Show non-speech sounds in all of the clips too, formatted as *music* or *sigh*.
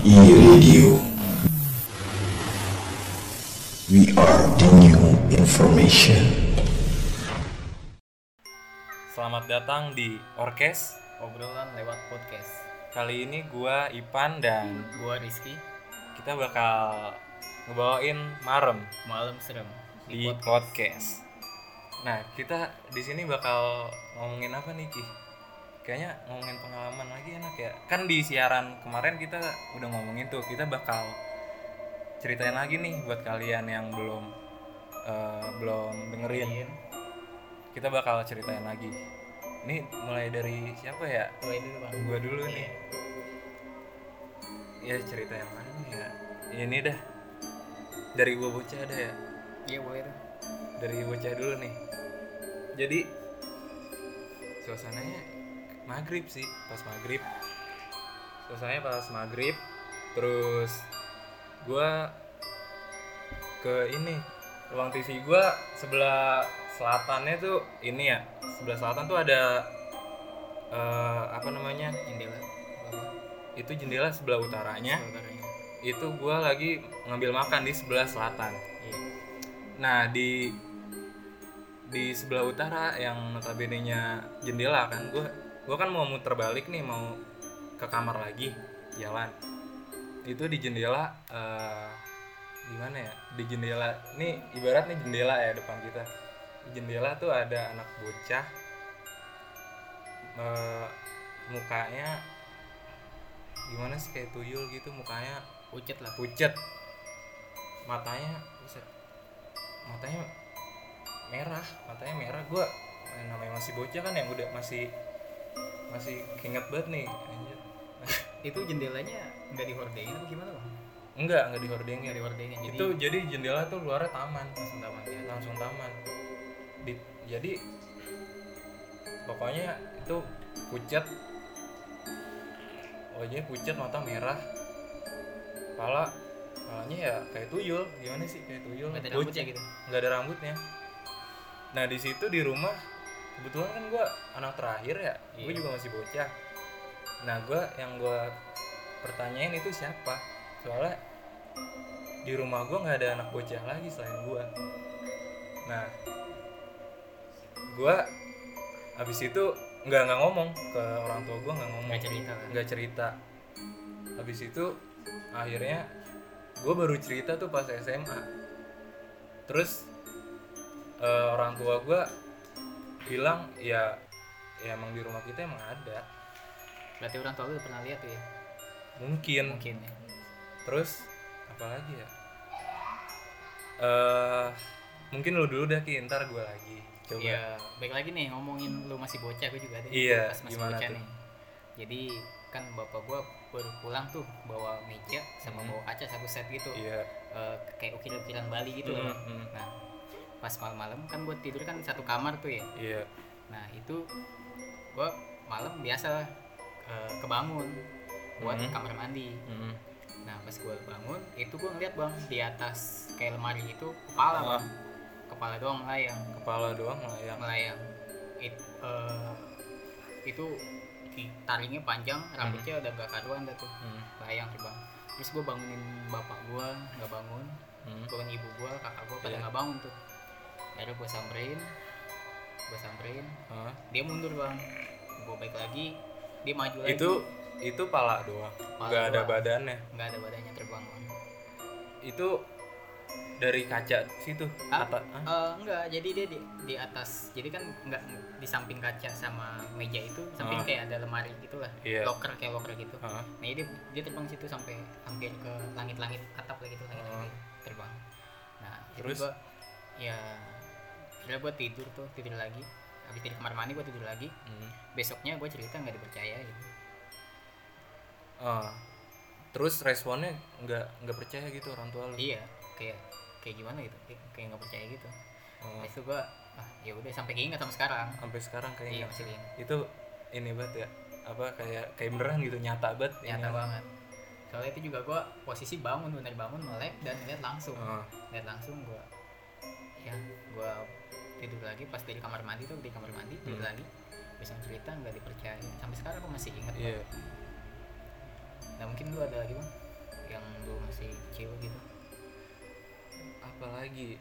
E-Radio. We are the new information. Selamat datang di Orkes. obrolan lewat podcast. Kali ini gua Ipan dan Gua Rizky, kita bakal ngebawain Marem malam serem di podcast. podcast. Nah, kita di sini bakal ngomongin apa nih, Ki? Kayaknya ngomongin pengalaman lagi enak ya. Kan di siaran kemarin kita udah ngomongin tuh, kita bakal ceritain lagi nih buat kalian yang belum eh, belum dengerin. Kita bakal ceritain lagi. Ini mulai dari siapa ya? Mulai dulu bang. Gua dulu nih. Ya cerita yang mana nih ya? Ini dah. Dari gua bocah ada ya. Iya boleh. Dari bocah dulu nih. Jadi suasananya maghrib sih, pas maghrib. Suasananya pas maghrib. Terus gua ke ini ruang TV gua sebelah selatannya tuh ini ya sebelah selatan tuh ada eh, apa namanya Jendela. Itu jendela sebelah utaranya itu gua lagi ngambil makan di sebelah selatan Iya. nah di di sebelah utara yang notabene nya jendela kan gua gua kan mau muter balik nih mau ke kamar lagi jalan. Itu di jendela eh gimana ya? Di jendela nih ibarat nih jendela ya depan kita. Di jendela tuh ada anak bocah eh, mukanya gimana sih kayak tuyul gitu mukanya Pucet lah. pucet. Matanya bisa matanya merah matanya merah. Gua eh, namanya masih bocah kan yang udah masih masih keinget banget nih anjir. *laughs* Itu jendelanya nggak dihordengin apa gimana bang? enggak enggak dihordengin Nggak dihordengin. Jadi itu jadi jendela tuh luarnya taman langsung taman ya. langsung taman Di- jadi pokoknya itu pucat wajahnya pucat mata merah kepala kepalanya ya kayak tuyul gimana sih kayak tuyul Nggak ada rambutnya gitu. nggak ada rambutnya nah di situ di rumah kebetulan kan gua anak terakhir ya gue Iya. juga masih bocah. Nah gua yang gua pertanyain itu siapa? Soalnya di rumah gua nggak ada anak bocah lagi selain gua. Nah gua habis itu nggak nggak ngomong ke orang tua gua nggak ngomong Nggak cerita kan? nggak cerita. Habis itu akhirnya gue baru cerita tuh pas SMA terus eh, orang tua gue bilang ya ya emang di rumah kita emang ada Berarti orang tua lu udah pernah lihat ya? mungkin Mungkin ya. terus apalagi ya eh mungkin lu dulu dah ki ntar gue lagi coba Iya, baik lagi nih ngomongin lu masih bocah gue juga deh. Iya, Pas masih gimana bocah tuh? nih. Jadi kan bapak gua baru pulang tuh bawa meja sama Hmm. bawa kaca satu set gitu. iya Eh, kayak ukir-ukiran Bali gitu loh. Hmm, hmm. Nah, pas malam-malam kan buat tidur kan satu kamar tuh ya. iya Nah, itu gua malam biasa eh, kebangun buat Mhm. kamar mandi. Mm. Nah, pas gua bangun, itu gua ngeliat bang di atas kayak lemari itu kepala Ah. bang, kepala doang melayang, kepala doang melayang melayang. It, eh, itu taringnya panjang, rambutnya udah gak karuan dah tuh, Hmm, melayang terbang. Terus gua bangunin bapak gua nggak bangun, hmm. bangun ibu gua, kakak gua pada Iya. nggak bangun tuh. Akhirnya gua samperin, gua samperin, Hah? dia mundur bang, gua balik lagi, dia maju lagi. itu itu pala doang Pala nggak ada doang. badannya nggak ada badannya terbang bang. itu dari kaca situ Ah, Ata- Hah? Eh, enggak, jadi dia di, di atas. Jadi kan enggak di samping kaca sama meja itu, samping Ah. kayak ada lemari gitu lah. Iya. Locker kayak locker gitu. Hah? Nah, dia dia terbang situ sampai hampir ke langit-langit atap lah gitu, langit-langit terbang. Nah, Terus? terus gua ya kira gua tidur tuh, tidur lagi. Habis dari kamar mandi gua tidur lagi. Hmm. Besoknya gua cerita nggak dipercaya gitu. Ah. terus responnya nggak nggak percaya gitu orang tua lu Iya, kayak kayak gimana gitu. Kayak kayak nggak percaya gitu. Oh, itu gua ah ya udah sampai keinget sama sekarang. sampai sekarang Iya, kayaknya masih keinget. itu ini banget ya apa kayak kayak beneran gitu nyata banget nyata ini. banget soalnya itu juga gue posisi bangun bener bangun melek dan lihat langsung Ah. lihat langsung gue ya gue tidur lagi pas dari kamar mandi tuh di kamar mandi tidur Hmm. lagi. Bisa cerita nggak dipercaya. Sampai sekarang gue masih ingat iya. Nah mungkin lu ada lagi bang masih kecil gitu. Apalagi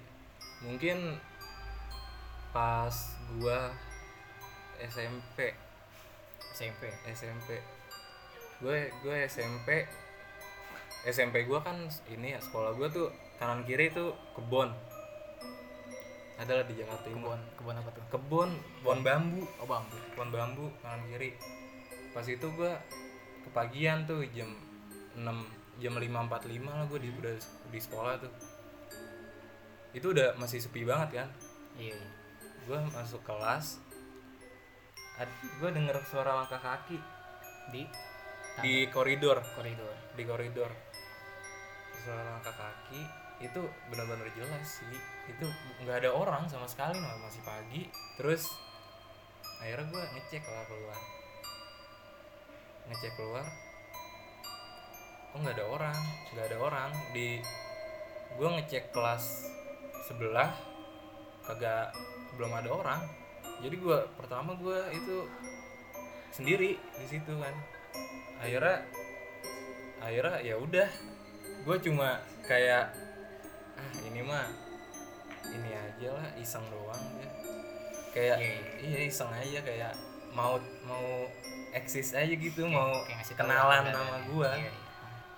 mungkin pas gua SMP SMP SMP gue gue SMP SMP gua kan ini ya sekolah gua tuh kanan kiri tuh kebon adalah di Jakarta Timur. Kebun kebun apa tuh? Kebun. Pohon bambu. Oh bambu. Pohon bambu kanan kiri. Pas itu gua kepagian tuh jam 6 jam 5.45 lah gue di udah di sekolah tuh. Itu udah masih sepi banget kan? Iya iya. gue masuk kelas gue denger suara langkah kaki. Di? Di koridor. Koridor. Di koridor. Suara langkah kaki itu benar-benar jelas sih. Itu nggak ada orang sama sekali nah masih pagi. Terus akhirnya gue ngecek lah keluar. Ngecek keluar. Kok nggak ada orang? Nggak ada orang. Di gue ngecek kelas sebelah kagak belum ada orang. Jadi gue pertama gue itu sendiri di situ kan. Akhirnya akhirnya ya udah. Gue cuma kayak ah ini mah ini aja lah iseng doang ya. Kayak Iya, iya. iseng aja kayak mau mau eksis aja gitu mau Kayak ngasih tahu kenalan nama ya. gue iya, iya.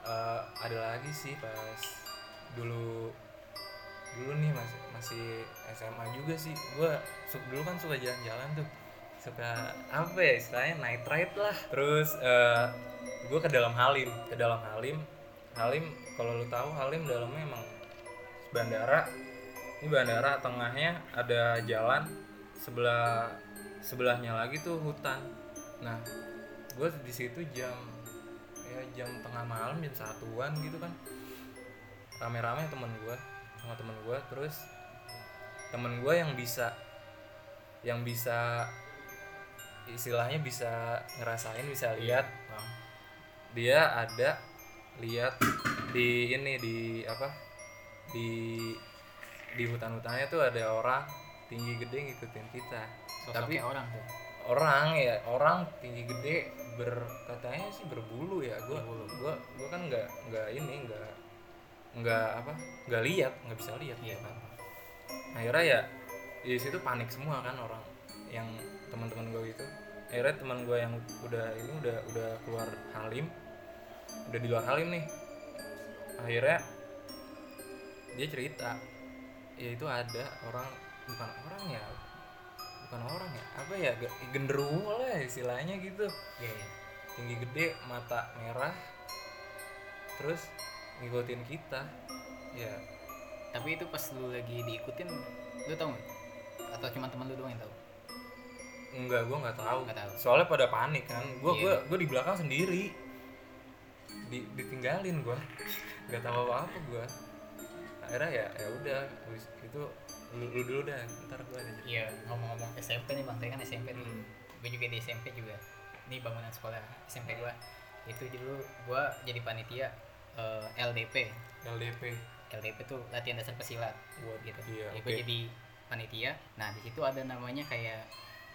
Eh, ada lagi sih pas dulu dulu nih masih masih SMA juga sih. Gue dulu kan suka jalan-jalan tuh. Suka apa ya istilahnya night ride lah. Terus gue ke dalam Halim. Ke dalam Halim Halim kalau lu tahu Halim dalamnya emang bandara. Ini bandara tengahnya ada jalan sebelah sebelahnya lagi tuh hutan. Nah gue di situ jam ya jam tengah malam jam satuan gitu kan. Rame-rame temen gue sama temen gue terus temen gue yang bisa yang bisa istilahnya bisa ngerasain bisa lihat. Bang. dia ada lihat di ini di apa di di hutan-hutannya tuh ada orang tinggi gede ngikutin kita. Tapi sosoknya orang tuh. orang ya orang tinggi gede ber katanya sih berbulu ya. Gua Berbulu. gua gua kan nggak nggak ini nggak nggak apa nggak lihat nggak bisa lihat. Iya. Kan akhirnya ya di situ panik semua kan orang yang teman-teman gue itu akhirnya teman gue yang udah ini udah udah keluar Halim udah di luar Halim nih. Akhirnya dia cerita ya itu ada orang bukan orang ya bukan orang ya apa ya ge- genderuwo lah istilahnya gitu iya tinggi gede mata merah terus ngikutin kita ya tapi itu pas lu lagi diikutin lu tau nggak atau cuma teman lu doang yang tahu Enggak, gue nggak tahu. Nggak tahu. Soalnya pada panik kan. Gue Iya. gua gua di belakang sendiri. Di, ditinggalin gue. Nggak tahu apa apa gue. Akhirnya ya ya udah. Itu lu, lu dulu dah. Ntar gue ada. iya ngomong-ngomong SMP nih bang tadi kan SMP nih Hmm. gue juga di SMP juga ini bangunan sekolah SMP gua itu dulu gua jadi panitia eh, LDP LDP. LDP tuh latihan dasar pesilat Buat gitu Iya, Ya, gua jadi panitia nah di situ ada namanya kayak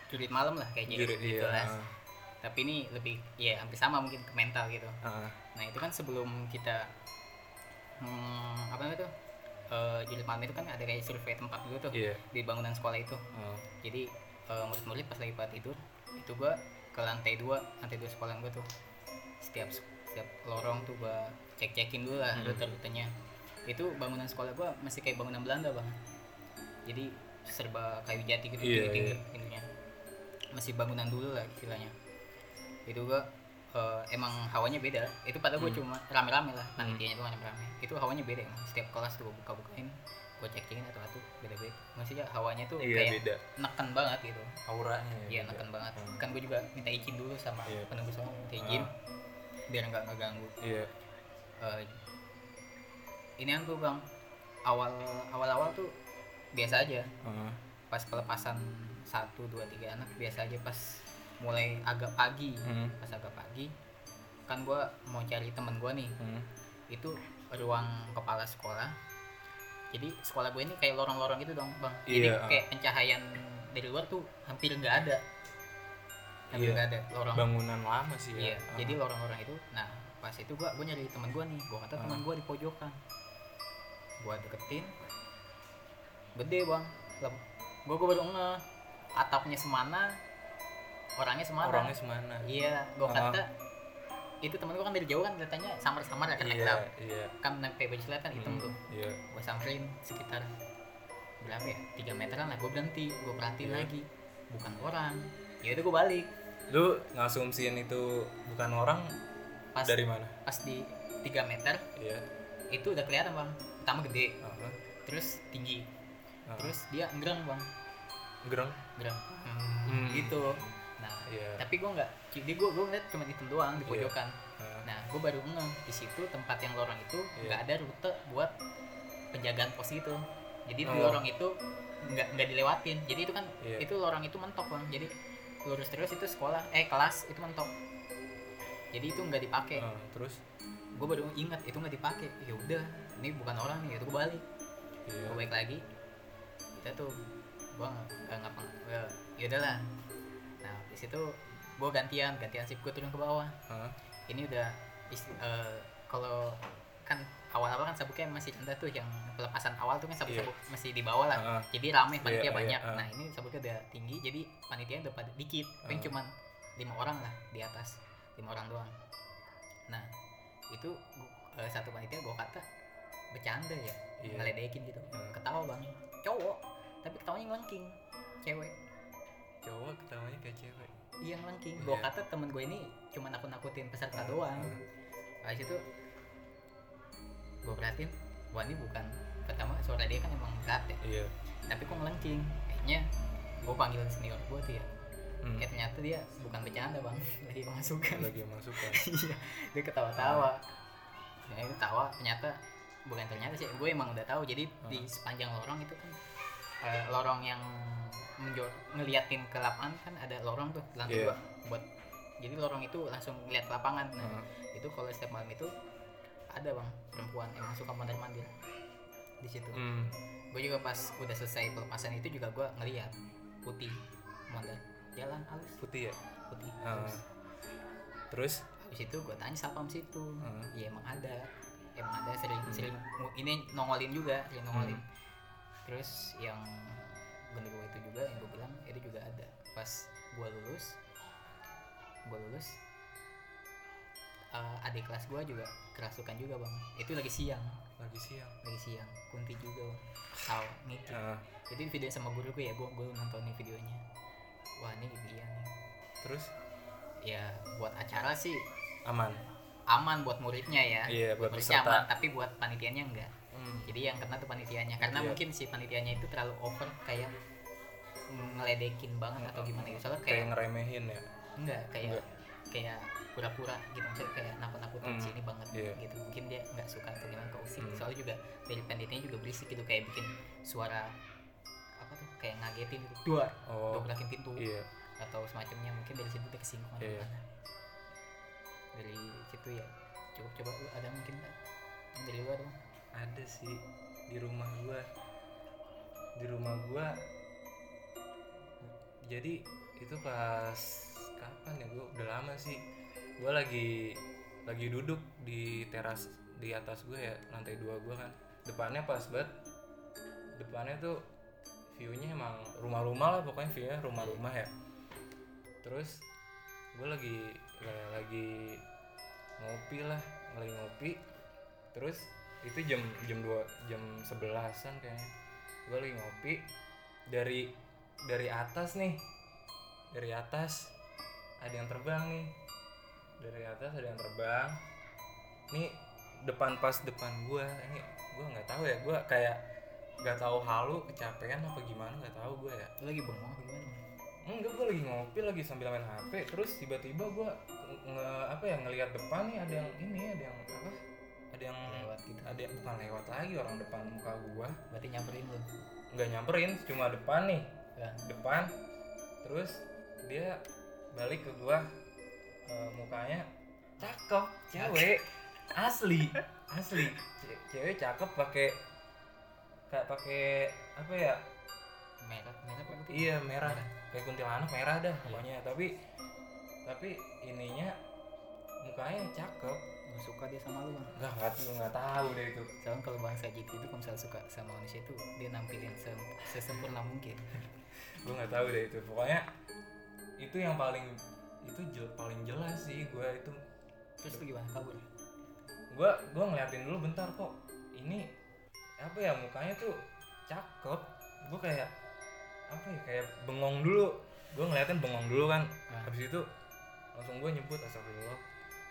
jurit malam lah kayak jadi gitu iya. lah tapi ini lebih ya hampir sama mungkin ke mental gitu Ah, nah itu kan sebelum kita hmm, apa namanya tuh eh, jurit malam itu kan ada kayak survei tempat dulu tuh iya. di bangunan sekolah itu. Ah, jadi eh, murid-murid pas lagi pada tidur itu gua ke lantai dua lantai dua sekolah gua tuh. Setiap setiap lorong tuh gua cek cekin dulu lah Hmm. rute itu bangunan sekolah gua masih kayak bangunan Belanda bang. Jadi serba kayu jati gitu Iya, tinggi tingginya masih bangunan dulu lah istilahnya. Itu gua eh, emang hawanya beda itu padahal gua Hmm. cuma rame-rame lah panitianya tuh rame-rame itu hawanya beda emang setiap kelas tuh gua buka-bukain gua cek cekin atau satu beda-beda maksudnya hawanya tuh iya kayak beda. neken banget gitu Auranya ya. iya neken banget Hmm. kan gue juga minta izin dulu sama Iya. penunggu soal minta izin Ah. biar nggak ngeganggu Iya. Eh, ini kan tuh bang awal awal awal tuh biasa aja Ah, pas pelepasan satu dua tiga anak biasa aja pas mulai agak pagi. Hmm, pas agak pagi kan gue mau cari temen gue nih. Hmm. itu ruang kepala sekolah. Jadi sekolah gue ini kayak lorong-lorong gitu dong bang. Jadi Iya. kayak pencahayaan dari luar tuh hampir nggak ada. Hampir Iya. nggak ada lorong. Bangunan lama sih ya. Iya, Ah, jadi lorong-lorong itu, nah pas itu gua gua nyari teman gua nih. Gua kata teman Ah. gua di pojokan. Gua deketin. Gede bang. Gua gua baru nge atapnya semana orangnya semana? Orangnya semana? Iya gua Ah. kata itu temen gua kan dari jauh kan kelihatannya samar-samar ya kan naik iya gelap iya. Kan naik baju silat kan hitam Hmm, tuh. iya. Gua samperin sekitar berapa ya tiga meteran lah gua berhenti gua perhatiin Iya. lagi bukan orang. Ya udah gua balik. Lu ngasumsiin itu bukan orang pas dari mana? pas di tiga meter iya. itu udah kelihatan bang. Pertama gede. Aha, terus tinggi. Aha. terus dia enggrang bang. Gereng enggrang Hmm. gitu nah iya. tapi gua nggak jadi gua gua ngeliat cuma itu doang di Iya. pojokan. Ah, nah gua baru ngeh di situ tempat yang lorong itu Iya. nggak ada rute buat penjagaan pos itu. Jadi di Oh. lorong itu nggak nggak dilewatin. Jadi itu kan Iya. itu lorong itu mentok bang. Jadi lurus terus itu sekolah eh kelas itu mentok. Jadi itu nggak dipakai. Ah, terus? Gue baru ingat itu nggak dipakai. Ya udah ini bukan orang nih itu gue balik. Iya. Gue balik lagi. Kita tuh gue nggak ngapa ya udahlah. nah di situ gue gantian gantian sip gue turun ke bawah. Ah, ini udah eh, kalau kan awal-awal kan sabuknya masih rendah tuh yang pelepasan awal tuh kan sabuk-sabuk masih di bawah lah. Ah, jadi rame panitia Iya, iya, banyak. ah. nah ini sabuknya udah tinggi jadi panitia udah pada dikit. Paling Ah. cuman lima orang lah di atas lima orang doang. Nah itu eh, satu panitia gua kata bercanda ya Iya. ngeledekin gitu. Ah. ketawa bang cowok tapi ketawanya ngelengking cewek cowok ketawanya kayak cewek. Iya ngelengking gua Iya. kata temen gue ini cuma nakut nakutin peserta Ah, doang. ah. Habis itu gue perhatiin wah ini bukan pertama suara dia kan emang berat ya. Iya. Tapi kok ngelengking kayaknya gue panggil senior gue tuh ya. Hmm, ya ternyata dia bukan bercanda bang. Lagi *laughs* kemasukan lagi masukan. *laughs* Iya dia ketawa-tawa. Ya itu tawa ternyata bukan ternyata sih gue emang udah tahu. Jadi di sepanjang lorong itu kan eh, lorong yang ngeliatin ke lapangan kan ada lorong tuh lantai Iya. dua buat jadi lorong itu langsung ngeliat ke lapangan. Nah Ah, itu kalau setiap malam itu ada bang perempuan emang suka mondar mandir di situ. Hmm, gue juga pas udah selesai pelepasan itu juga gue ngeliat putih mondar. Jalan halus. Putih ya? Putih. Ah. halus terus? Habis itu gue tanya sapam situ. Hmm. iya emang ada. Emang ada sering sering mu- ini nongolin juga sering nongolin. Hmm. terus yang bener gue itu juga yang gue bilang itu juga ada. Pas gue lulus gue lulus eh, adik kelas gue juga kerasukan juga bang. Itu lagi siang. Lagi siang. Lagi siang. Kunti juga bang. Tahu nih Ah, jadi video sama guru gue ya gue gue nontonin videonya. Wah ini dia nih. Terus? Ya buat acara sih aman? Aman buat muridnya ya. Iya, buat muridnya peserta. aman tapi buat panitianya enggak Hmm, jadi yang kena tuh panitianya. Karena Iya. mungkin si panitianya itu terlalu over kayak ngeledekin banget atau gimana gitu. Soalnya kayak kayak ngeremehin ya? Enggak kayak Enggak. kayak pura-pura gitu. Maksudnya kayak nakut-nakutin Hmm, sini banget iya. gitu. Mungkin dia nggak suka atau gimana ke usik. Hmm. soalnya juga dari panitianya juga berisik gitu kayak bikin suara apa tuh? Kayak ngagetin gitu. Dua. Oh. Dobrakin pintu. Iya. Atau semacamnya. Mungkin dari situ dia kesinggung atau Iya. gimana. Dari situ ya cukup coba lu ada mungkin dari luar dong ada sih di rumah gua. Di rumah gua jadi itu pas kapan ya? Gua udah lama sih. Gua lagi lagi duduk di teras di atas gua ya lantai dua gua kan. Depannya pas banget. Depannya tuh viewnya emang rumah-rumah lah pokoknya viewnya rumah-rumah ya. Terus gue lagi la- lagi ngopi lah lagi ngopi. Terus itu jam jam dua jam sebelasan kayaknya. Gue lagi ngopi. Dari dari atas nih. Dari atas ada yang terbang nih. Dari atas ada yang terbang. Nih depan pas depan gua. Ini gua nggak tahu ya. Gua kayak nggak tahu halu kecapean apa gimana nggak tahu gua ya. Lagi bengong apa gimana? Enggak gua lagi ngopi lagi sambil main hp terus tiba-tiba gua nge apa ya ngelihat depan nih ada yang ini ada yang apa ada yang lewat gitu. ada yang bukan lewat lagi orang depan muka gua. Berarti nyamperin lu? Nggak nyamperin cuma depan nih. Ya depan. Terus dia balik ke gua. Eh, mukanya cakep cewek. Asli asli. Ce- cewek cakep pakai kayak pakai apa ya? Merah merah putih? Iya merah. Merah. kayak kuntilanak merah dah Iya. pokoknya. Tapi tapi ininya mukanya cakep Oh, dia sama lu bang nggak nggak nggak tahu deh itu. Soalnya kalau bangsa gitu itu kalau misalnya suka sama manusia itu dia nampilin se- sesempurna mungkin. Gue nggak tahu deh itu. Pokoknya itu yang paling itu jel, paling jelas sih gue itu. Terus lu gimana? Kabur? Gue gue ngeliatin dulu bentar kok. Ini apa ya mukanya tuh cakep. Gue kayak apa ya kayak bengong dulu. Gue ngeliatin bengong dulu kan. Ah. habis itu langsung gue nyebut astagfirullah.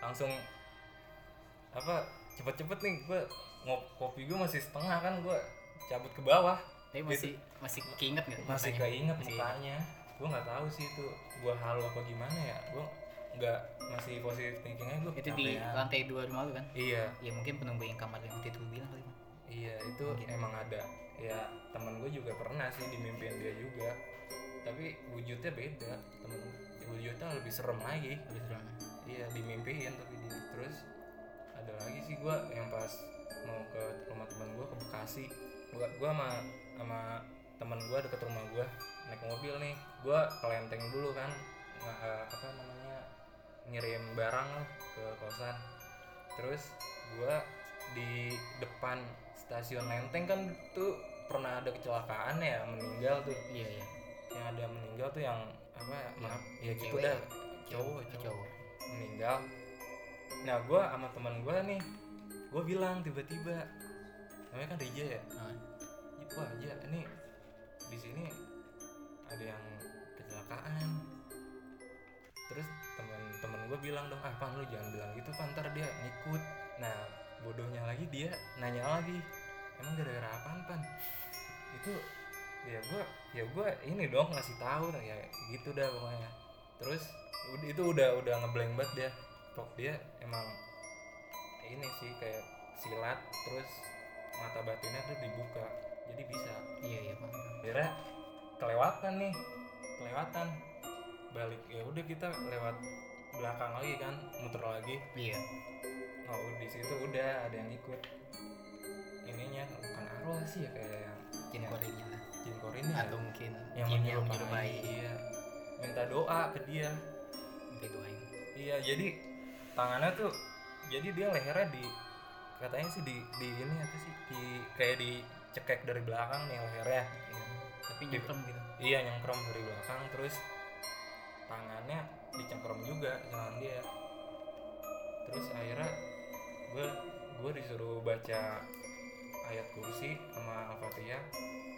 Langsung apa cepet-cepet nih gue ngop kopi gue masih setengah kan gue cabut ke bawah tapi masih masih keinget nggak Gitu. masih mukanya? keinget Masih mukanya gue nggak tahu sih itu gue halu apa gimana ya gue nggak masih positif thinkingnya gue itu di lantai dua rumah lu kan iya ya mungkin penunggu yang kamar yang waktu itu bilang kali. Iya itu Mungkin. emang ada ya teman gue juga pernah sih dimimpiin dia juga tapi wujudnya beda temen wujudnya lebih serem lagi Habis serem. iya dimimpiin tapi di terus ada lagi sih gue yang pas mau ke rumah teman gue ke Bekasi. Gue gua sama sama teman gue deket rumah gue naik mobil nih. Gue ke Lenteng dulu kan nggak eh, apa namanya ngirim barang ke kosan. Terus gue di depan stasiun Lenteng kan tuh pernah ada kecelakaan ya meninggal tuh. Iya iya. Yang ada meninggal tuh yang apa maaf ya gitu Cewek dah. ya? cowok. cowok. Meninggal nah gue sama teman gue nih gue bilang tiba-tiba namanya kan Rija ya? Ah, wah aja ini di sini ada yang kecelakaan. Terus teman-teman gue bilang dong ah pan lu jangan bilang gitu pan ntar dia ngikut. Nah bodohnya lagi dia nanya lagi emang gara-gara apaan pan? Itu ya gue ya gue ini dong ngasih tahu ya gitu dah pokoknya. Terus itu udah udah ngeblank banget dia kok dia emang ini sih kayak silat terus mata batinnya tuh dibuka jadi bisa. Iya iya bang akhirnya kelewatan nih kelewatan. Balik ya udah kita lewat belakang lagi kan muter lagi. Iya. Oh di situ udah ada yang ikut. Ininya bukan arwah sih ya kayak yang jin Ya. korinya lah jin korinnya atau mungkin yang jin yang menyerupai menyerupai iya. Minta doa ke dia. Minta doain. Iya jadi tangannya tuh jadi dia lehernya di katanya sih di di ini apa sih di kayak dicekek dari belakang nih lehernya. Iya. tapi nyemprem gitu. iya nyengkrom dari belakang terus tangannya dicengkrom juga tangan dia. Terus akhirnya gue gue disuruh baca ayat kursi sama al-fatihah.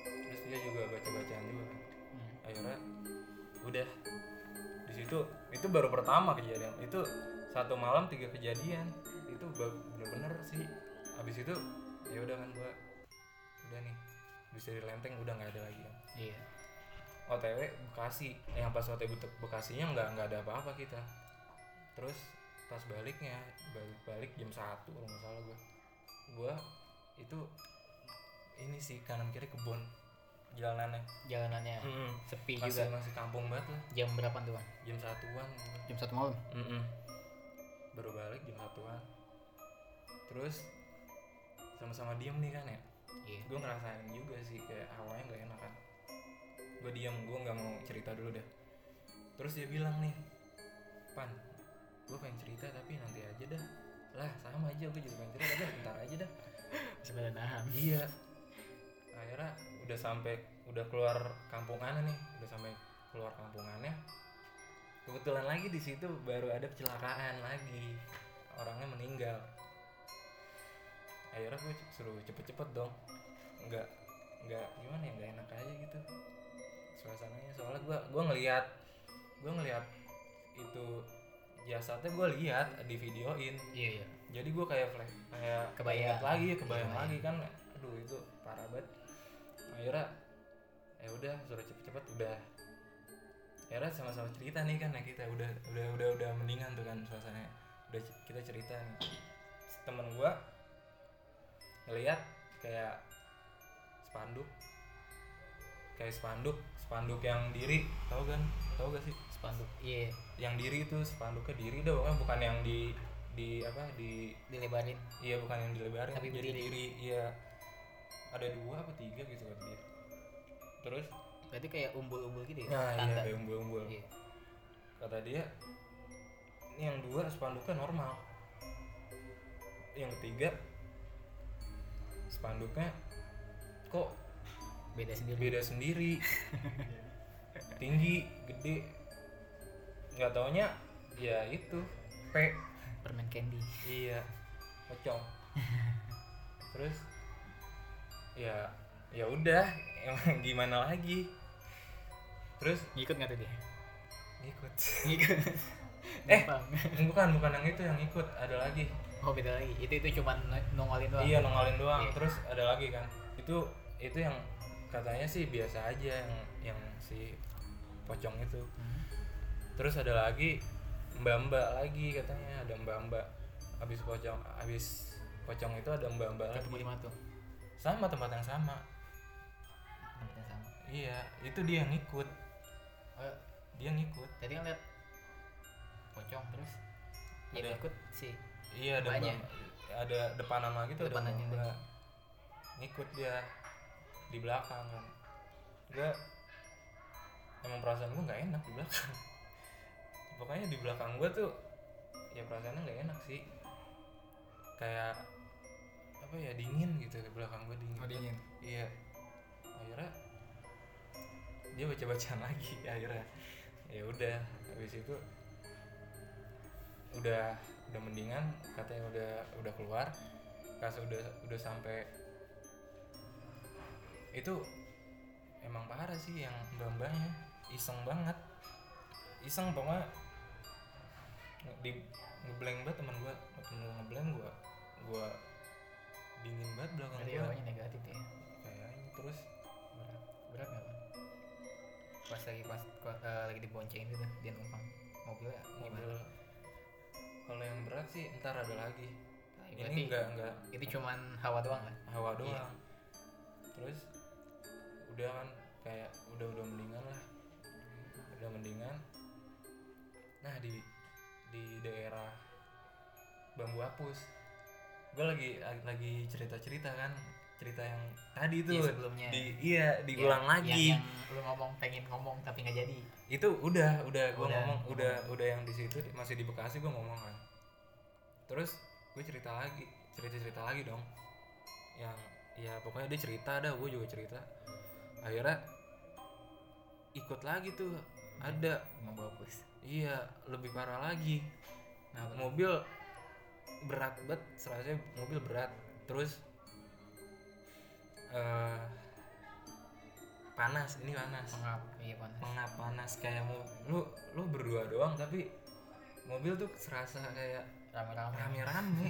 Terus dia juga baca bacaan juga kan. Hmm. akhirnya udah di situ itu baru pertama kejadian. Itu satu malam tiga kejadian. Itu bener-bener sih. Habis itu ya udah kan gua udah nih bisa di lenteng udah nggak ada lagi kan. Iya. OTW Bekasi. Yang pas OTW Be- Bekasinya nggak nggak ada apa-apa kita. Terus pas baliknya balik balik jam satu kalau nggak salah gua. Gua itu ini sih kanan kiri kebun jalanannya. Jalanannya. Mm-mm. sepi masih juga. masih kampung banget lah. Jam berapa tuh jam satuan. Jam satu malam? Mm-mm. Baru balik jam satuan. Terus sama-sama diem nih kan ya? Iya. Gue ngerasain juga sih kayak awalnya nggak enak kan. Gue diem gue nggak mau cerita dulu deh terus dia bilang nih pan gue pengen cerita tapi nanti aja dah. Lah sama aja gue juga pengen cerita tapi bentar aja dah. *laughs* Pada nahan. Iya. Akhirnya udah sampai udah keluar kampungannya nih udah sampai keluar kampungannya kebetulan lagi di situ baru ada kecelakaan lagi. Orangnya meninggal. Akhirnya gue suruh cepet-cepet dong. Nggak nggak gimana ya nggak enak aja gitu. Suasananya soalnya gue gue ngelihat gue ngelihat itu jasadnya gue lihat di videoin. Iya iya. Jadi gue kayak flash kayak Kebayang. lagi kebayang Kebayang. lagi kan. Aduh itu parah banget. Akhirnya ya udah suruh cepet-cepet udah akhirnya sama-sama cerita nih kan ya kita udah udah udah udah mendingan tuh kan suasananya. Udah kita cerita nih. Temen gue ngeliat kayak spanduk. Kayak spanduk spanduk yang diri tau kan? Tau gak sih? Spanduk iya. Yang diri itu spanduknya diri dah pokoknya bukan yang di di apa di dilebarin. Iya bukan yang dilebarin Tapi jadi berdiri. diri iya. Ada dua apa tiga gitu kan dia. Terus berarti kayak umbul-umbul gitu ya? Nah iya tanda. kayak umbul-umbul. Iya. Kata dia ini yang dua spanduknya normal. Yang ketiga spanduknya kok beda sendiri. beda sendiri. *laughs* Tinggi gede. Nggak taunya ya itu P. Permen candy. Iya pocong. *laughs* Terus ya ya udah emang gimana lagi? Terus? Ngikut nggak tuh dia ngikut. Ngikut. *laughs* Eh. *laughs* Bukan bukan yang itu yang ikut ada lagi. Oh beda lagi. Itu itu cuma nongolin doang. Iya nongolin doang. Iya. terus ada lagi kan? Itu itu yang katanya sih biasa aja yang yang si pocong itu. Hmm. terus ada lagi mbak mbak lagi katanya. Ada mbak mbak habis pocong habis pocong itu ada mbak mbak lagi. di sama tempat yang sama iya itu dia yang ikut oh, dia ngikut. Tadi kan lihat pocong terus yang Ada. ikut sih iya ada mbak- ada depanan lagi tuh ada Depanannya mbak. mbak. ngikut dia di belakang kan. Gue emang perasaan gue nggak enak di belakang. *laughs* Pokoknya di belakang gue tuh ya perasaannya nggak enak sih. Kayak apa ya dingin gitu di belakang gue dingin. Oh, dingin. iya. Akhirnya dia baca bacaan lagi *laughs* akhirnya. Ya udah habis itu udah udah mendingan katanya udah udah keluar. Pas udah udah sampai itu emang parah sih yang mbak-mbaknya iseng banget. Iseng pokoknya di ngeblank banget teman gua temen gua ngeblank gua gua dingin banget belakang gua. awalnya negatif ya? Kayaknya terus. Berat berat Bang? Pas lagi pas eh, lagi dibonceng itu tuh dia numpang. Mobil gimana? Kalau yang berat sih ntar ada lagi. Nah, ini enggak enggak itu cuman hawa doang kan? Hawa Iya. doang. Terus udah kan kayak udah udah mendingan lah. Udah mendingan. Nah di di daerah bambu apus gue lagi lagi cerita cerita kan cerita yang tadi tuh Iya, sebelumnya. di iya diulang Yang- lagi. yang, yang lu ngomong pengen ngomong tapi nggak jadi. Itu udah udah gue ngomong ngomong. udah udah yang di situ masih di Bekasi gue ngomong kan. Terus gue cerita lagi cerita cerita lagi dong. Yang ya pokoknya dia cerita dah gue juga cerita. Akhirnya ikut lagi tuh ada. Mau bagus iya lebih parah lagi. Nah bener. mobil berat banget serasa mobil berat. Terus eh panas ini panas. Pengap iya panas. Mengap panas kayak mau lu lu berdua doang tapi mobil tuh serasa kayak rame-rame. rame-rame.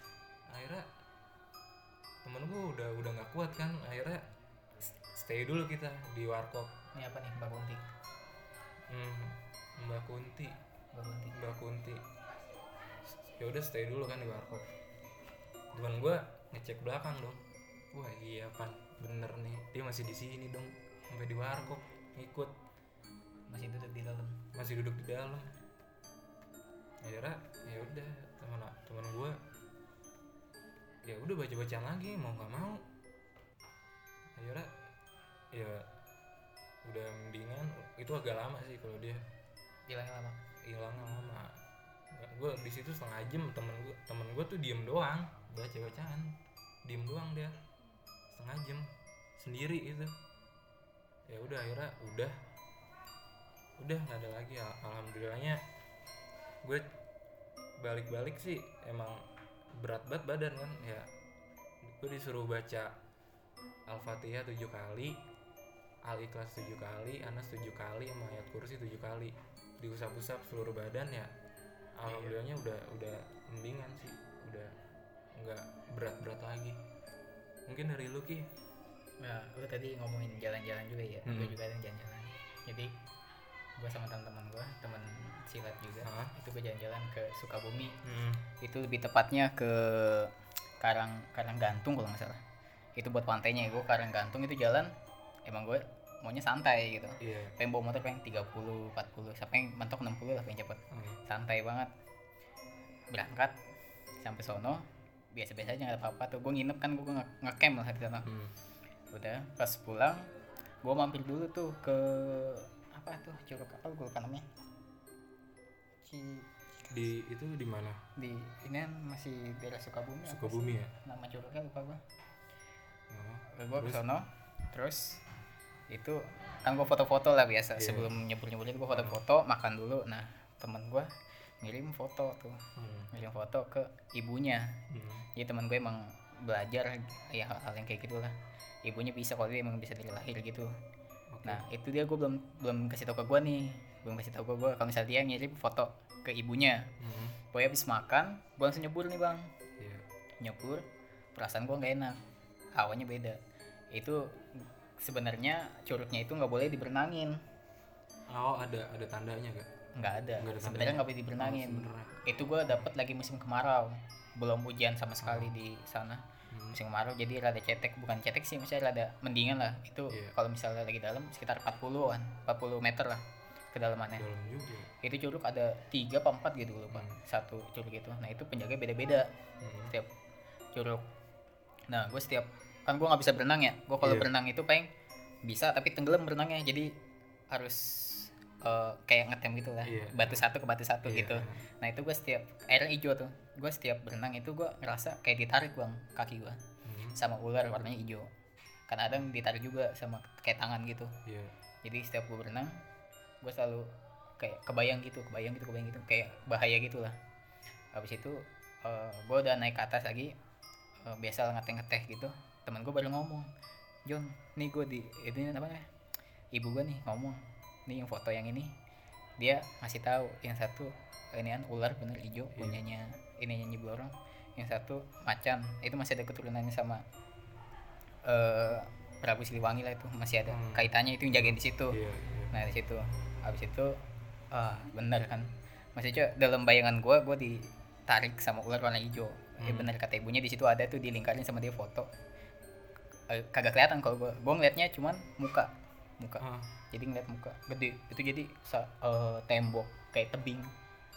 *laughs* Akhirnya temen gue udah udah nggak kuat kan akhirnya stay dulu kita di warkop. Ini apa nih mbak Kunti? Hmm, mbak Kunti. Mbak Kunti. Mbak Kunti. Ya udah stay dulu kan di warkop. Teman gue ngecek belakang dong wah iya pan. Bener nih. Dia masih di sini dong. Sampai di warkop. Ngikut. Masih duduk di dalam. Masih duduk di dalam. Akhirnya ya udah teman teman gue ya udah baca bacaan lagi mau nggak mau. Akhirnya ya udah mendingan itu agak lama sih kalau dia. Hilangnya lama. Hilang lama. Gue di situ setengah jam temen gue temen gue tuh diem doang. Baca bacaan diem doang dia setengah jam sendiri itu ya udah akhirnya udah. Udah nggak ada lagi. Al- alhamdulillahnya gue balik-balik sih emang berat banget badan kan. Ya gue disuruh baca al-fatihah tujuh kali al-ikhlas tujuh kali anas tujuh kali sama ayat kursi tujuh kali. Diusap-usap seluruh badan ya alhamdulillahnya udah udah mendingan sih. Udah nggak berat-berat lagi mungkin dari lu ki. Nah lu tadi ngomongin jalan-jalan juga ya. Hmm. gue juga ada jalan-jalan. Jadi gue sama teman-teman gue teman silat juga Hah? itu gue jalan-jalan ke Sukabumi. Hmm. itu lebih tepatnya ke Karang Karang Gantung kalau nggak salah. Itu buat pantainya gue Karang Gantung itu jalan emang gue maunya santai gitu. Iya. Pengen bawa motor pengen 30 40 sampai mentok 60 lah pengen cepet. Hmm. santai banget. Berangkat sampai sono biasa-biasa aja nggak apa-apa tuh. Gue nginep kan gue nge- ngecamp lah di sana. Hmm. udah pas pulang gue mampir dulu tuh ke apa tuh curug apa gue lupa namanya. Ci di itu di mana? Di ini kan masih daerah Sukabumi Sukabumi ya? Nama curugnya lupa gua. Oh. gue ke Terus? itu kan gue foto-foto lah biasa. Iya. sebelum nyebur-nyebur itu gue foto-foto makan dulu. Nah temen gue ngirim foto tuh. Hmm. ngirim foto ke ibunya. Hmm. jadi temen gue emang belajar ya hal-hal yang kayak gitulah ibunya bisa kalau dia emang bisa dari lahir gitu. Oke. nah itu dia gue belum belum kasih tau ke gue nih. Belum kasih tau ke gue kalau misalnya dia ngirim foto ke ibunya. Hmm. pokoknya habis makan gue langsung nyebur nih bang. Iya. nyebur perasaan gue nggak enak. Hawanya beda. Itu sebenarnya curugnya itu nggak boleh diberenangin. Oh ada ada tandanya gak nggak ada. Nggak ada sebenarnya nggak boleh diberenangin Oh, itu gue dapet lagi musim kemarau. Belum hujan sama sekali di sana. Hmm. musim kemarau jadi rada cetek. Bukan cetek sih misalnya rada mendingan lah. Itu Iya. kalau misalnya lagi dalam sekitar 40-an 40 meter lah kedalamannya. Dalam juga. Itu curug ada tiga apa empat gitu lupa. Hmm. satu curug itu. Nah itu penjaga beda-beda Hmm. setiap curug. Nah gue setiap kan gue nggak bisa berenang ya. Gue kalau Iya. berenang itu pengen bisa tapi tenggelam berenangnya. Jadi harus eh, kayak ngetem gitu lah. Iya. batu satu ke batu satu Iya. gitu. Nah itu gue setiap airnya hijau tuh. Gue setiap berenang itu gue ngerasa kayak ditarik bang kaki gue Hmm. sama ular warnanya hijau. Kan ada yang ditarik juga sama kayak tangan gitu. Iya. jadi setiap gue berenang gue selalu kayak kebayang gitu kebayang gitu kebayang gitu. Kayak bahaya gitu lah. Habis itu gue udah naik ke atas lagi eh, biasa ngeteh ngeteh gitu. Teman gue baru ngomong John nih gue di ini namanya ibu gue nih ngomong nih yang foto yang ini dia ngasih tahu yang satu ini kan ular bener hijau Iya. punyanya ini nyanyi orang. Yang satu macan. Itu masih ada keturunannya sama eh Prabu Siliwangi lah itu masih ada Hmm. kaitannya itu yang jagain di situ. Iya. iya. nah di situ. Habis itu ah bener kan. Maksudnya dalam bayangan gue gue ditarik sama ular warna hijau. Ya Hmm. bener kata ibunya di situ ada tuh dilingkarin sama dia foto. Eh, kagak kelihatan kalau gue gue ngeliatnya cuman muka. Muka. Ah, jadi ngeliat muka gede. Itu jadi sa- eh, tembok kayak tebing.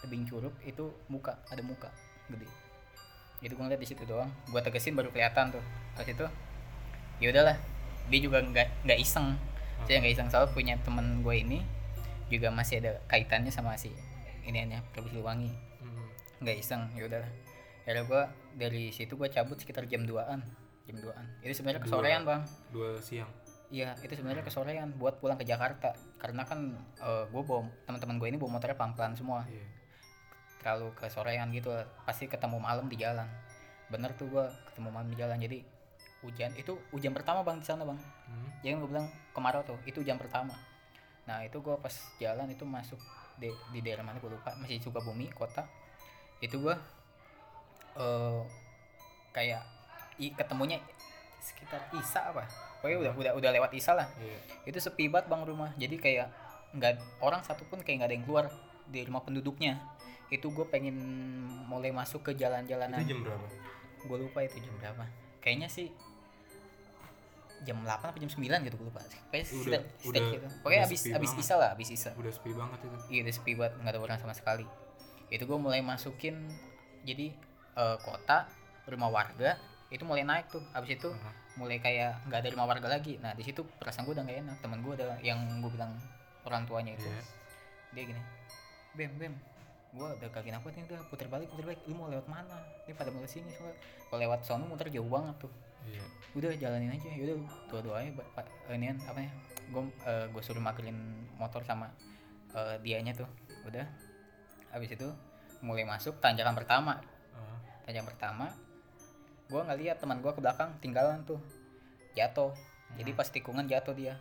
Tebing curug itu muka ada muka gede. Jadi gue ngeliat di situ doang. Gue tegesin baru kelihatan tuh. Pas itu ya udahlah. Dia juga nggak nggak iseng. Saya nggak iseng. Soal punya temen gue ini juga masih ada kaitannya sama si ini nya Prabu Siliwangi hmm. nggak iseng ya udahlah. Akhirnya gue dari situ gue cabut sekitar jam 2an jam 2an itu sebenarnya kesorean bang. Dua siang Iya, itu sebenarnya kesorean buat pulang ke Jakarta. Karena kan gue bawa teman-teman gue ini bawa motornya pelan-pelan semua. iya Terlalu kesorean gitu, pasti ketemu malam di jalan. Bener tuh gue ketemu malam di jalan. Jadi hujan itu hujan pertama bang di sana bang. Hmm. Jangan gue bilang kemarau tuh, itu hujan pertama. Nah itu gue pas jalan itu masuk di, di daerah mana gue lupa, masih Sukabumi kota. Itu gue eh kayak i, ketemunya sekitar Isa apa? Pokoknya udah udah udah lewat Isa lah. Iya. Itu sepi banget bang rumah. Jadi kayak nggak orang satupun kayak nggak ada yang keluar di rumah penduduknya. Itu gue pengen mulai masuk ke jalan-jalanan. Itu jam berapa? Gue lupa itu jam berapa. Kayaknya sih jam 8 apa jam 9 gitu gue lupa. Kayaknya Udah- udah- gitu. pokoknya udah abis sepi abis banget. isa lah abis isa. Udah sepi banget itu. Iya udah sepi banget. Nggak ada orang sama sekali. Itu gue mulai masukin jadi eh, kota rumah warga itu mulai naik tuh. Abis itu mulai kayak nggak ada rumah warga lagi. Nah di situ perasaan gue udah gak enak. Teman gue ada yang gue bilang orang tuanya itu. Iya. Dia gini bem bem gue udah kaki apa nih udah puter balik puter balik. Lu mau lewat mana? Ini pada mau sini soalnya. Kalau lewat sono muter jauh banget tuh. Iya. Udah jalanin aja. Yaudah dua duanya pak ini apa ya gue gue suruh magerin motor sama eh, dianya tuh. Udah. Habis itu mulai masuk tanjakan pertama. Ah, tanjakan pertama gue nggak lihat teman gue ke belakang tinggalan tuh. Jatuh. Jadi pas tikungan jatuh dia.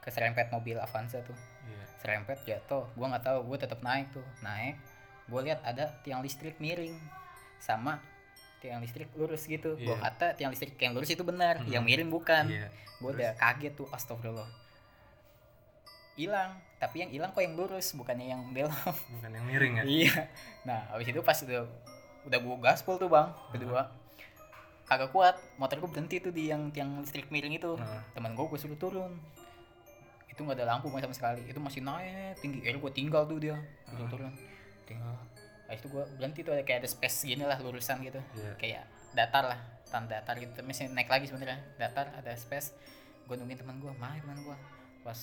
Keserempet mobil Avanza tuh. Iya. Serempet jatuh. Gue nggak tahu gue tetap naik tuh. Naik gue lihat ada tiang listrik miring. Sama tiang listrik lurus gitu. Gue Iya. kata tiang listrik yang lurus itu benar Hmm. yang miring bukan. Iya. Gue udah kaget tuh astagfirullah. Hilang tapi yang hilang kok yang lurus bukannya yang belok. Bukan yang miring ya? *laughs* Iya. Nah habis itu pas udah udah gue gaspol tuh bang kedua kagak kuat motor gue berhenti tuh di yang tiang listrik miring itu. Nah, teman gue gue suruh turun. Itu nggak ada lampu sama sekali. Itu masih naik tinggi. Akhirnya gue tinggal tuh dia. Gue turun. Tinggal. Habis itu gue berhenti tuh ada kayak ada space gini lah lurusan gitu. Iya. Kayak datar lah tanah datar gitu. Tapi masih naik lagi sebenarnya. Datar ada space. Gue nungguin teman gue mana teman gue pas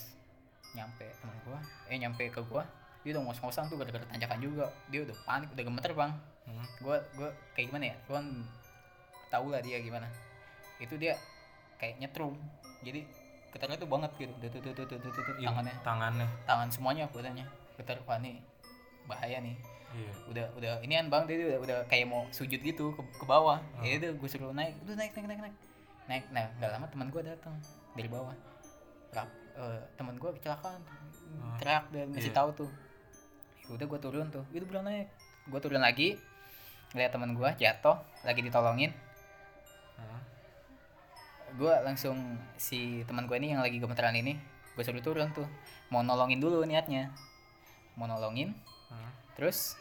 nyampe teman gue eh nyampe ke gue dia udah ngos-ngosan tuh gara-gara tanjakan juga. Dia udah panik udah gemeter bang. Hmm. gue gue kayak gimana ya? Gue tahu lah dia gimana. Itu dia kayak nyetrum. Jadi getarnya tuh banget gitu. Tuh tuh tuh tuh tuh, tuh, Ini tangannya. tangannya. Tangan semuanya badannya getar wah nih bahaya nih. Iya. Udah udah ini kan bang dia udah, udah kayak mau sujud gitu ke, ke bawah. Ya udah gue suruh naik udah naik naik naik naik. Naik nah nggak lama teman gue datang dari bawah. Rap, eh, teman gue kecelakaan. Teriak dan ngasih Iya. tahu tuh. Ya udah gue turun tuh. Itu belum naik? Gue turun lagi. Lihat teman gue jatuh lagi ditolongin? Gue langsung si teman gue ini yang lagi gemeteran ini gue suruh turun tuh mau nolongin dulu niatnya mau nolongin Hah? terus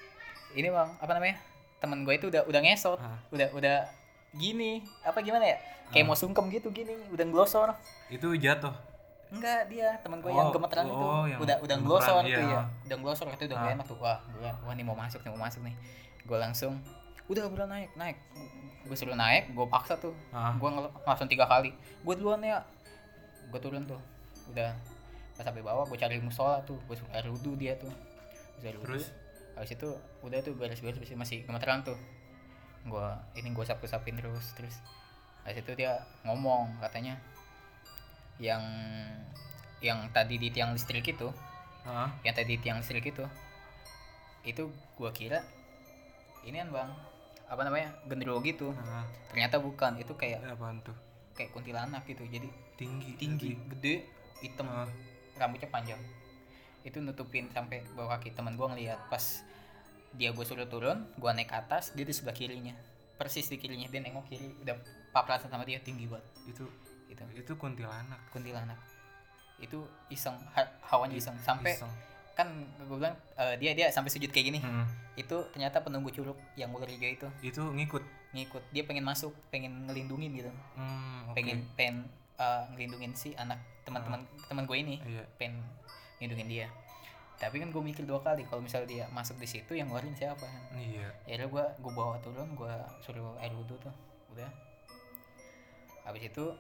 ini bang apa namanya teman gue itu udah udah ngesot Hah? udah udah gini apa gimana ya kayak mau sungkem gitu gini udah ngelosor itu jatuh enggak dia teman gue Oh, yang gemeteran oh, itu yang udah udah ngelosor iya. tuh ya udah ngelosor itu udah gak Ah. enak tuh wah gue wah nih mau masuk nih mau masuk nih gue langsung udah udah naik naik. Gue suruh naik gue paksa tuh. Ah. gue langsung tiga kali. Gue duluan ya. Gue turun tuh. Udah pas sampai bawah gue cari musola tuh. Gue suruh air wudhu dia tuh. Air wudhu. Terus? habis itu udah tuh beres-beres masih masih gemeteran tuh. Gue ini gue sapu sapin terus terus. Habis itu dia ngomong katanya yang yang tadi di tiang listrik itu Hah? yang tadi di tiang listrik itu itu gua kira ini kan bang apa namanya gendero gitu. Hah? ternyata bukan. Itu kayak Ya, apaan tuh? kayak kuntilanak gitu. Jadi tinggi tinggi gede hitam rambutnya panjang. Itu nutupin sampai bawah kaki teman gua ngeliat. Pas dia gue suruh turun gua naik ke atas dia di sebelah kirinya. Persis di kirinya dia nengok kiri. Udah papasan sama dia tinggi banget. Itu itu itu kuntilanak. Kuntilanak. Itu iseng ha- hawanya iseng. Sampai Iseng. Kan gue bilang eh, dia dia sampai sujud kayak gini. Hmm. itu ternyata penunggu curug yang ular hijau itu. Itu ngikut? Ngikut. Dia pengen masuk pengen ngelindungin gitu. Hmm, oke. pengen pengen eh, ngelindungin si anak teman-teman teman gue ini. Iya. Pengen ngelindungin dia. Tapi kan gue mikir dua kali kalau misalnya dia masuk di situ yang ngeluarin siapa? Kan iya. Ya gue gue bawa turun gue suruh air wudhu tuh. Udah. Habis itu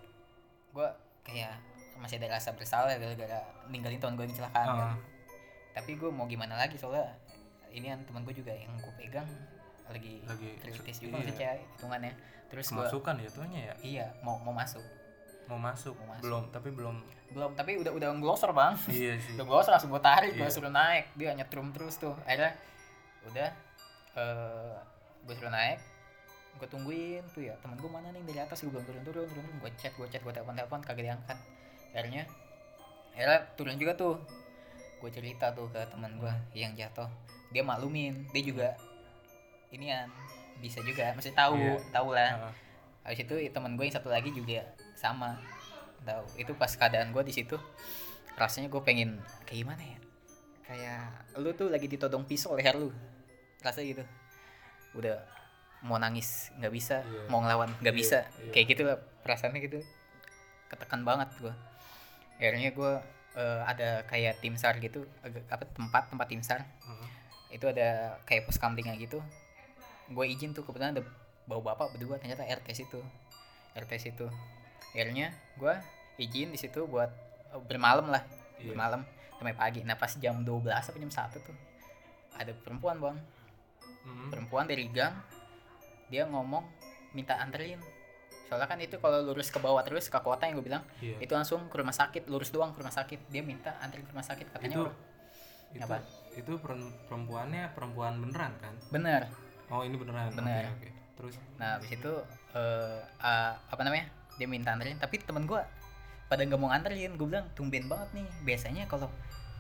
gue kayak masih ada rasa bersalah gara-gara ninggalin teman gue yang kecelakaan kan. Tapi gue mau gimana lagi soalnya ini kan teman gue juga yang gue pegang lagi, Lagi kritis juga iya. maksudnya hitungannya. Terus gue kemasukan ya tuhnya ya? Iya mau mau masuk. Mau masuk, Mau masuk. belum tapi belum. Belum tapi udah udah ngelosor bang. Iya sih. *laughs* Udah ngelosor langsung gue tarik gue Iya. suruh naik. Dia nyetrum terus tuh. Akhirnya udah eh gue suruh naik. Gue tungguin tuh ya temen gue mana nih dari atas? Gue bilang turun turun turun. Gue chat gue chat gue telepon telepon kagak diangkat. Akhirnya akhirnya turun juga tuh gue cerita tuh ke teman gue yang jatuh dia maklumin dia juga ini kan bisa juga masih tahu Iya. tahu lah Ah. habis itu teman gue yang satu lagi juga sama tahu itu pas keadaan gue di situ rasanya gue pengen kayak gimana ya kayak lu tuh lagi ditodong pisau leher lu rasa gitu udah mau nangis nggak bisa Iya. mau ngelawan nggak Iya, bisa iya. kayak gitu lah perasaannya gitu ketekan banget gue akhirnya gue eh, ada kayak tim sar gitu apa tempat tempat tim sar Ah. itu ada kayak pos kampingnya gitu. Gue izin tuh kebetulan ada bawa bapak berdua ternyata RT situ. RT situ. Akhirnya gue izin di situ buat eh, bermalam lah Iya. bermalam. Sampai pagi. Nah pas jam 12 apa jam 1 tuh ada perempuan bang. Hmm. perempuan dari gang dia ngomong minta anterin soalnya kan itu kalau lurus ke bawah terus ke kota yang gue bilang Iya. itu langsung ke rumah sakit lurus doang ke rumah sakit dia minta anterin ke rumah sakit katanya itu orang- itu Apa? itu perempuannya perempuan beneran kan bener oh ini beneran Bener. oke oke terus Nah, habis itu eh ah, apa namanya? Dia minta anterin, tapi temen gua pada nggak mau nganterin. Gue bilang tumben banget nih. Biasanya kalau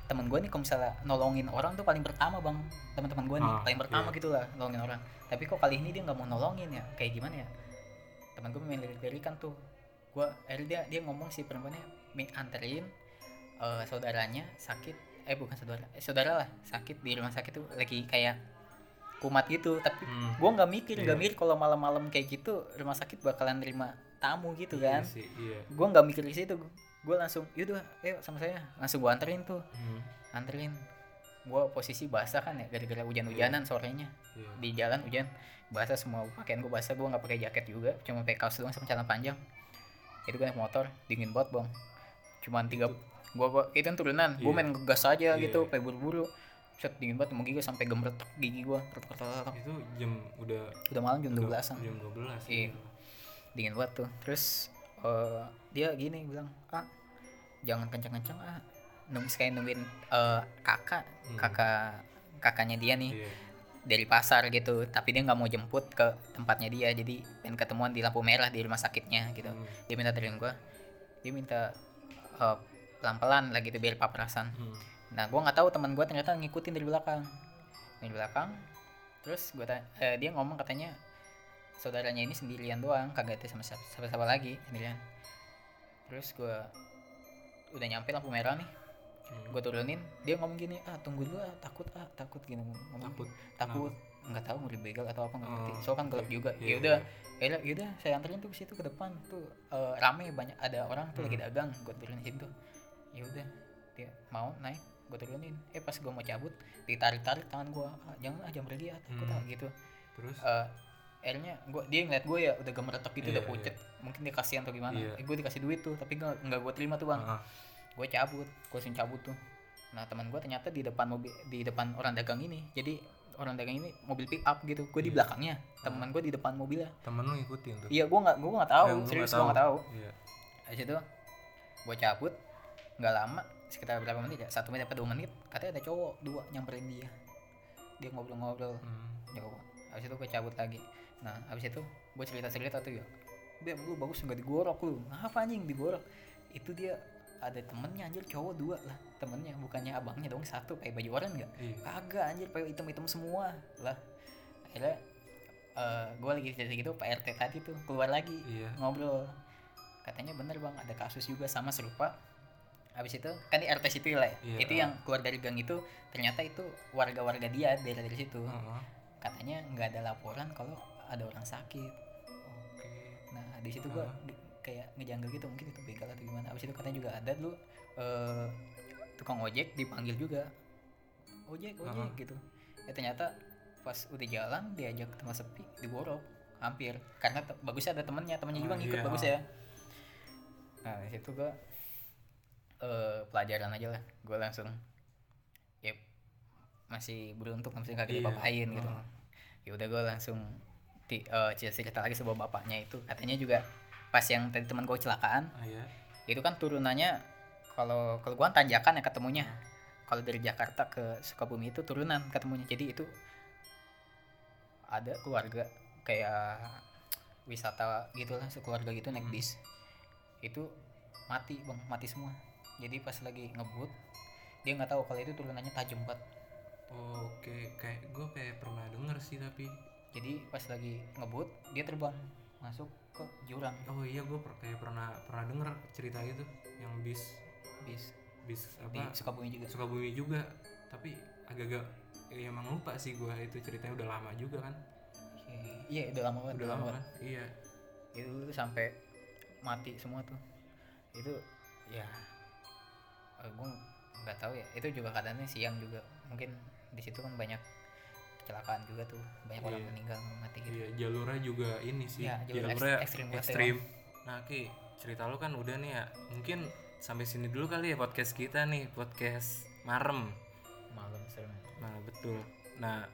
temen gue nih kalau misalnya nolongin orang tuh paling pertama bang teman-teman gue nih Ah, paling pertama iya. gitu lah nolongin orang tapi kok kali ini dia nggak mau nolongin ya kayak gimana ya teman gue main lirik-lirikan tuh. Gue akhirnya dia dia ngomong si perempuannya anterin eh, saudaranya sakit. Eh bukan saudara eh, saudara lah sakit di rumah sakit tuh lagi kayak kumat gitu. Tapi Hmm. gue nggak mikir nggak Iya. mikir kalau malam-malam kayak gitu rumah sakit bakalan nerima tamu gitu kan. Iya sih iya. Gue nggak mikir di situ. Gue langsung yaudah ayo sama saya. Langsung gue anterin tuh. Hmm. anterin gue posisi basah kan ya gara-gara hujan-hujanan sorenya Iya. di jalan hujan basah semua pakaian gue basah gue nggak pakai jaket juga cuma pakai kaos doang sama celana panjang itu gue naik motor dingin banget bang cuman tiga gue gua itu kan turunan gue Iya. main ngegas aja Iya. gitu kayak buru-buru set dingin banget mau gigi sampai gemeretak gigi retak itu jam udah udah malam jam 12 an jam 12 Iya. dingin banget tuh terus eh, dia gini bilang ah jangan kencang-kencang ah nunggu kayak nungguin eh, kakak Hmm. kakak kakaknya dia nih iya. dari pasar gitu. Tapi dia nggak mau jemput ke tempatnya dia. Jadi pengen ketemuan di lampu merah di rumah sakitnya gitu. Hmm. dia minta terin gua. Dia minta eh, pelan-pelan lah gitu biar paparazan Hmm. nah gua nggak tahu teman gua ternyata ngikutin dari belakang. Dari belakang terus gua ta- eh, dia ngomong katanya saudaranya ini sendirian doang kagak ada sama siapa siapa lagi sendirian terus gua udah nyampe lampu merah nih Hmm. gue turunin dia ngomong gini ah tunggu dulu ah takut ah takut gini ngomong takut? Takut. Nggak tahu mau dibegal atau apa nggak ngerti. Oh, soalnya kan gelap oke. juga. Iya, ya udah ya udah saya anterin tuh ke situ ke depan tuh eh, rame banyak ada orang tuh lagi Hmm. dagang gue turunin situ. Ya udah dia mau naik gue turunin. Eh pas gue mau cabut ditarik tarik tangan gue ah, jangan ah jangan pergi ah takut Hmm. ah gitu. Terus? Eh, akhirnya gua dia ngeliat gue ya udah gemeretak gitu Iya, udah pucet. Mungkin dia kasihan atau gimana. Iya. eh, gue dikasih duit tuh tapi nggak nggak gue terima tuh bang. Ah, gue cabut gue langsung cabut tuh. Nah teman gue ternyata di depan mobil di depan orang dagang ini jadi orang dagang ini mobil pick up gitu. Gue di Iya. belakangnya teman gue di depan mobilnya temen lu ngikutin tuh? Iya gue nggak gue nggak tahu lu serius gue nggak tahu. iya. Habis itu gue cabut nggak lama sekitar berapa menit ya satu menit apa dua menit katanya ada cowok dua nyamperin dia. Dia ngobrol-ngobrol Hmm. habis itu gue cabut lagi. Nah habis itu gue cerita cerita tuh ya Bem lu bagus nggak digorok lu? Ngapa anjing digorok? Itu dia ada temennya anjir cowok dua lah. Temennya bukannya abangnya dong satu. Pakai baju oranye nggak? Iya. Kagak anjir pakai hitam hitam semua lah. Akhirnya gue lagi cerita gitu pak rt tadi tuh keluar lagi iya. ngobrol. Katanya bener bang ada kasus juga sama serupa. Habis itu kan di rt situ lah ya. Iya. itu yang keluar dari gang itu ternyata itu warga-warga dia dari dari situ. Heeh. katanya nggak ada laporan kalau ada orang sakit. Oke. Nah di situ gua Ah. di- kayak ngejanggal gitu mungkin itu begal atau gimana. Abis itu katanya juga ada dulu eh, tukang ojek dipanggil juga. Ojek ojek Ah. gitu. Ya ternyata pas udah jalan diajak ke tempat sepi digorok hampir. Karena bagusnya ada temennya temennya juga Ah, ngikut iya. bagus ya. Nah di situ gua eh, pelajaran aja lah. Gua langsung ya masih beruntung masih kagak Iya. diapa-apain gitu. Ya udah gue langsung di, eh, cerita cerita lagi sama bapaknya itu. Katanya juga pas yang tadi teman gue kecelakaan ah ya itu kan turunannya kalau kalau kan tanjakan ya ketemunya. Kalau dari Jakarta ke Sukabumi itu turunan ketemunya. Jadi itu ada keluarga kayak wisata gitu lah sekeluarga gitu naik Hmm. bis. Itu mati bang mati semua. Jadi pas lagi ngebut dia nggak tahu kalau itu turunannya tajam banget. Oh, oke kayak gue kayak pernah denger sih tapi jadi pas lagi ngebut dia terbang masuk ke jurang? Oh iya gue kayak pernah pernah denger cerita itu yang bis. Bis. Bis di apa Sukabumi juga. Sukabumi juga. Tapi agak-agak ya emang lupa sih gue itu ceritanya udah lama juga kan. Iya udah lama banget udah lama kan? iya. Itu tuh sampai mati semua tuh. Itu ya gue nggak tahu ya. Itu juga keadaannya siang juga. Mungkin di situ kan banyak kecelakaan juga tuh. Banyak orang Iya. meninggal mati gitu. Iya jalurnya juga ini sih. Iya, jalur jalurnya ekst- ekstrim ya, ekstrim. Nah ki cerita lu kan udah nih ya. Mungkin sampai sini dulu kali ya podcast kita nih podcast marem. Malam serem. Nah betul. Nah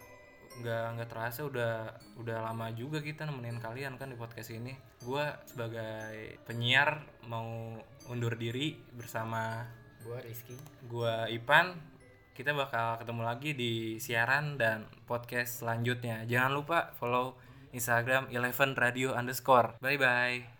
nggak nggak terasa udah udah lama juga kita nemenin kalian kan di podcast ini. Gua sebagai penyiar mau undur diri bersama gue Rizky. gua Ipan. Kita bakal ketemu lagi di siaran dan podcast selanjutnya. Jangan lupa follow Instagram Eleven Radio underscore. Bye bye.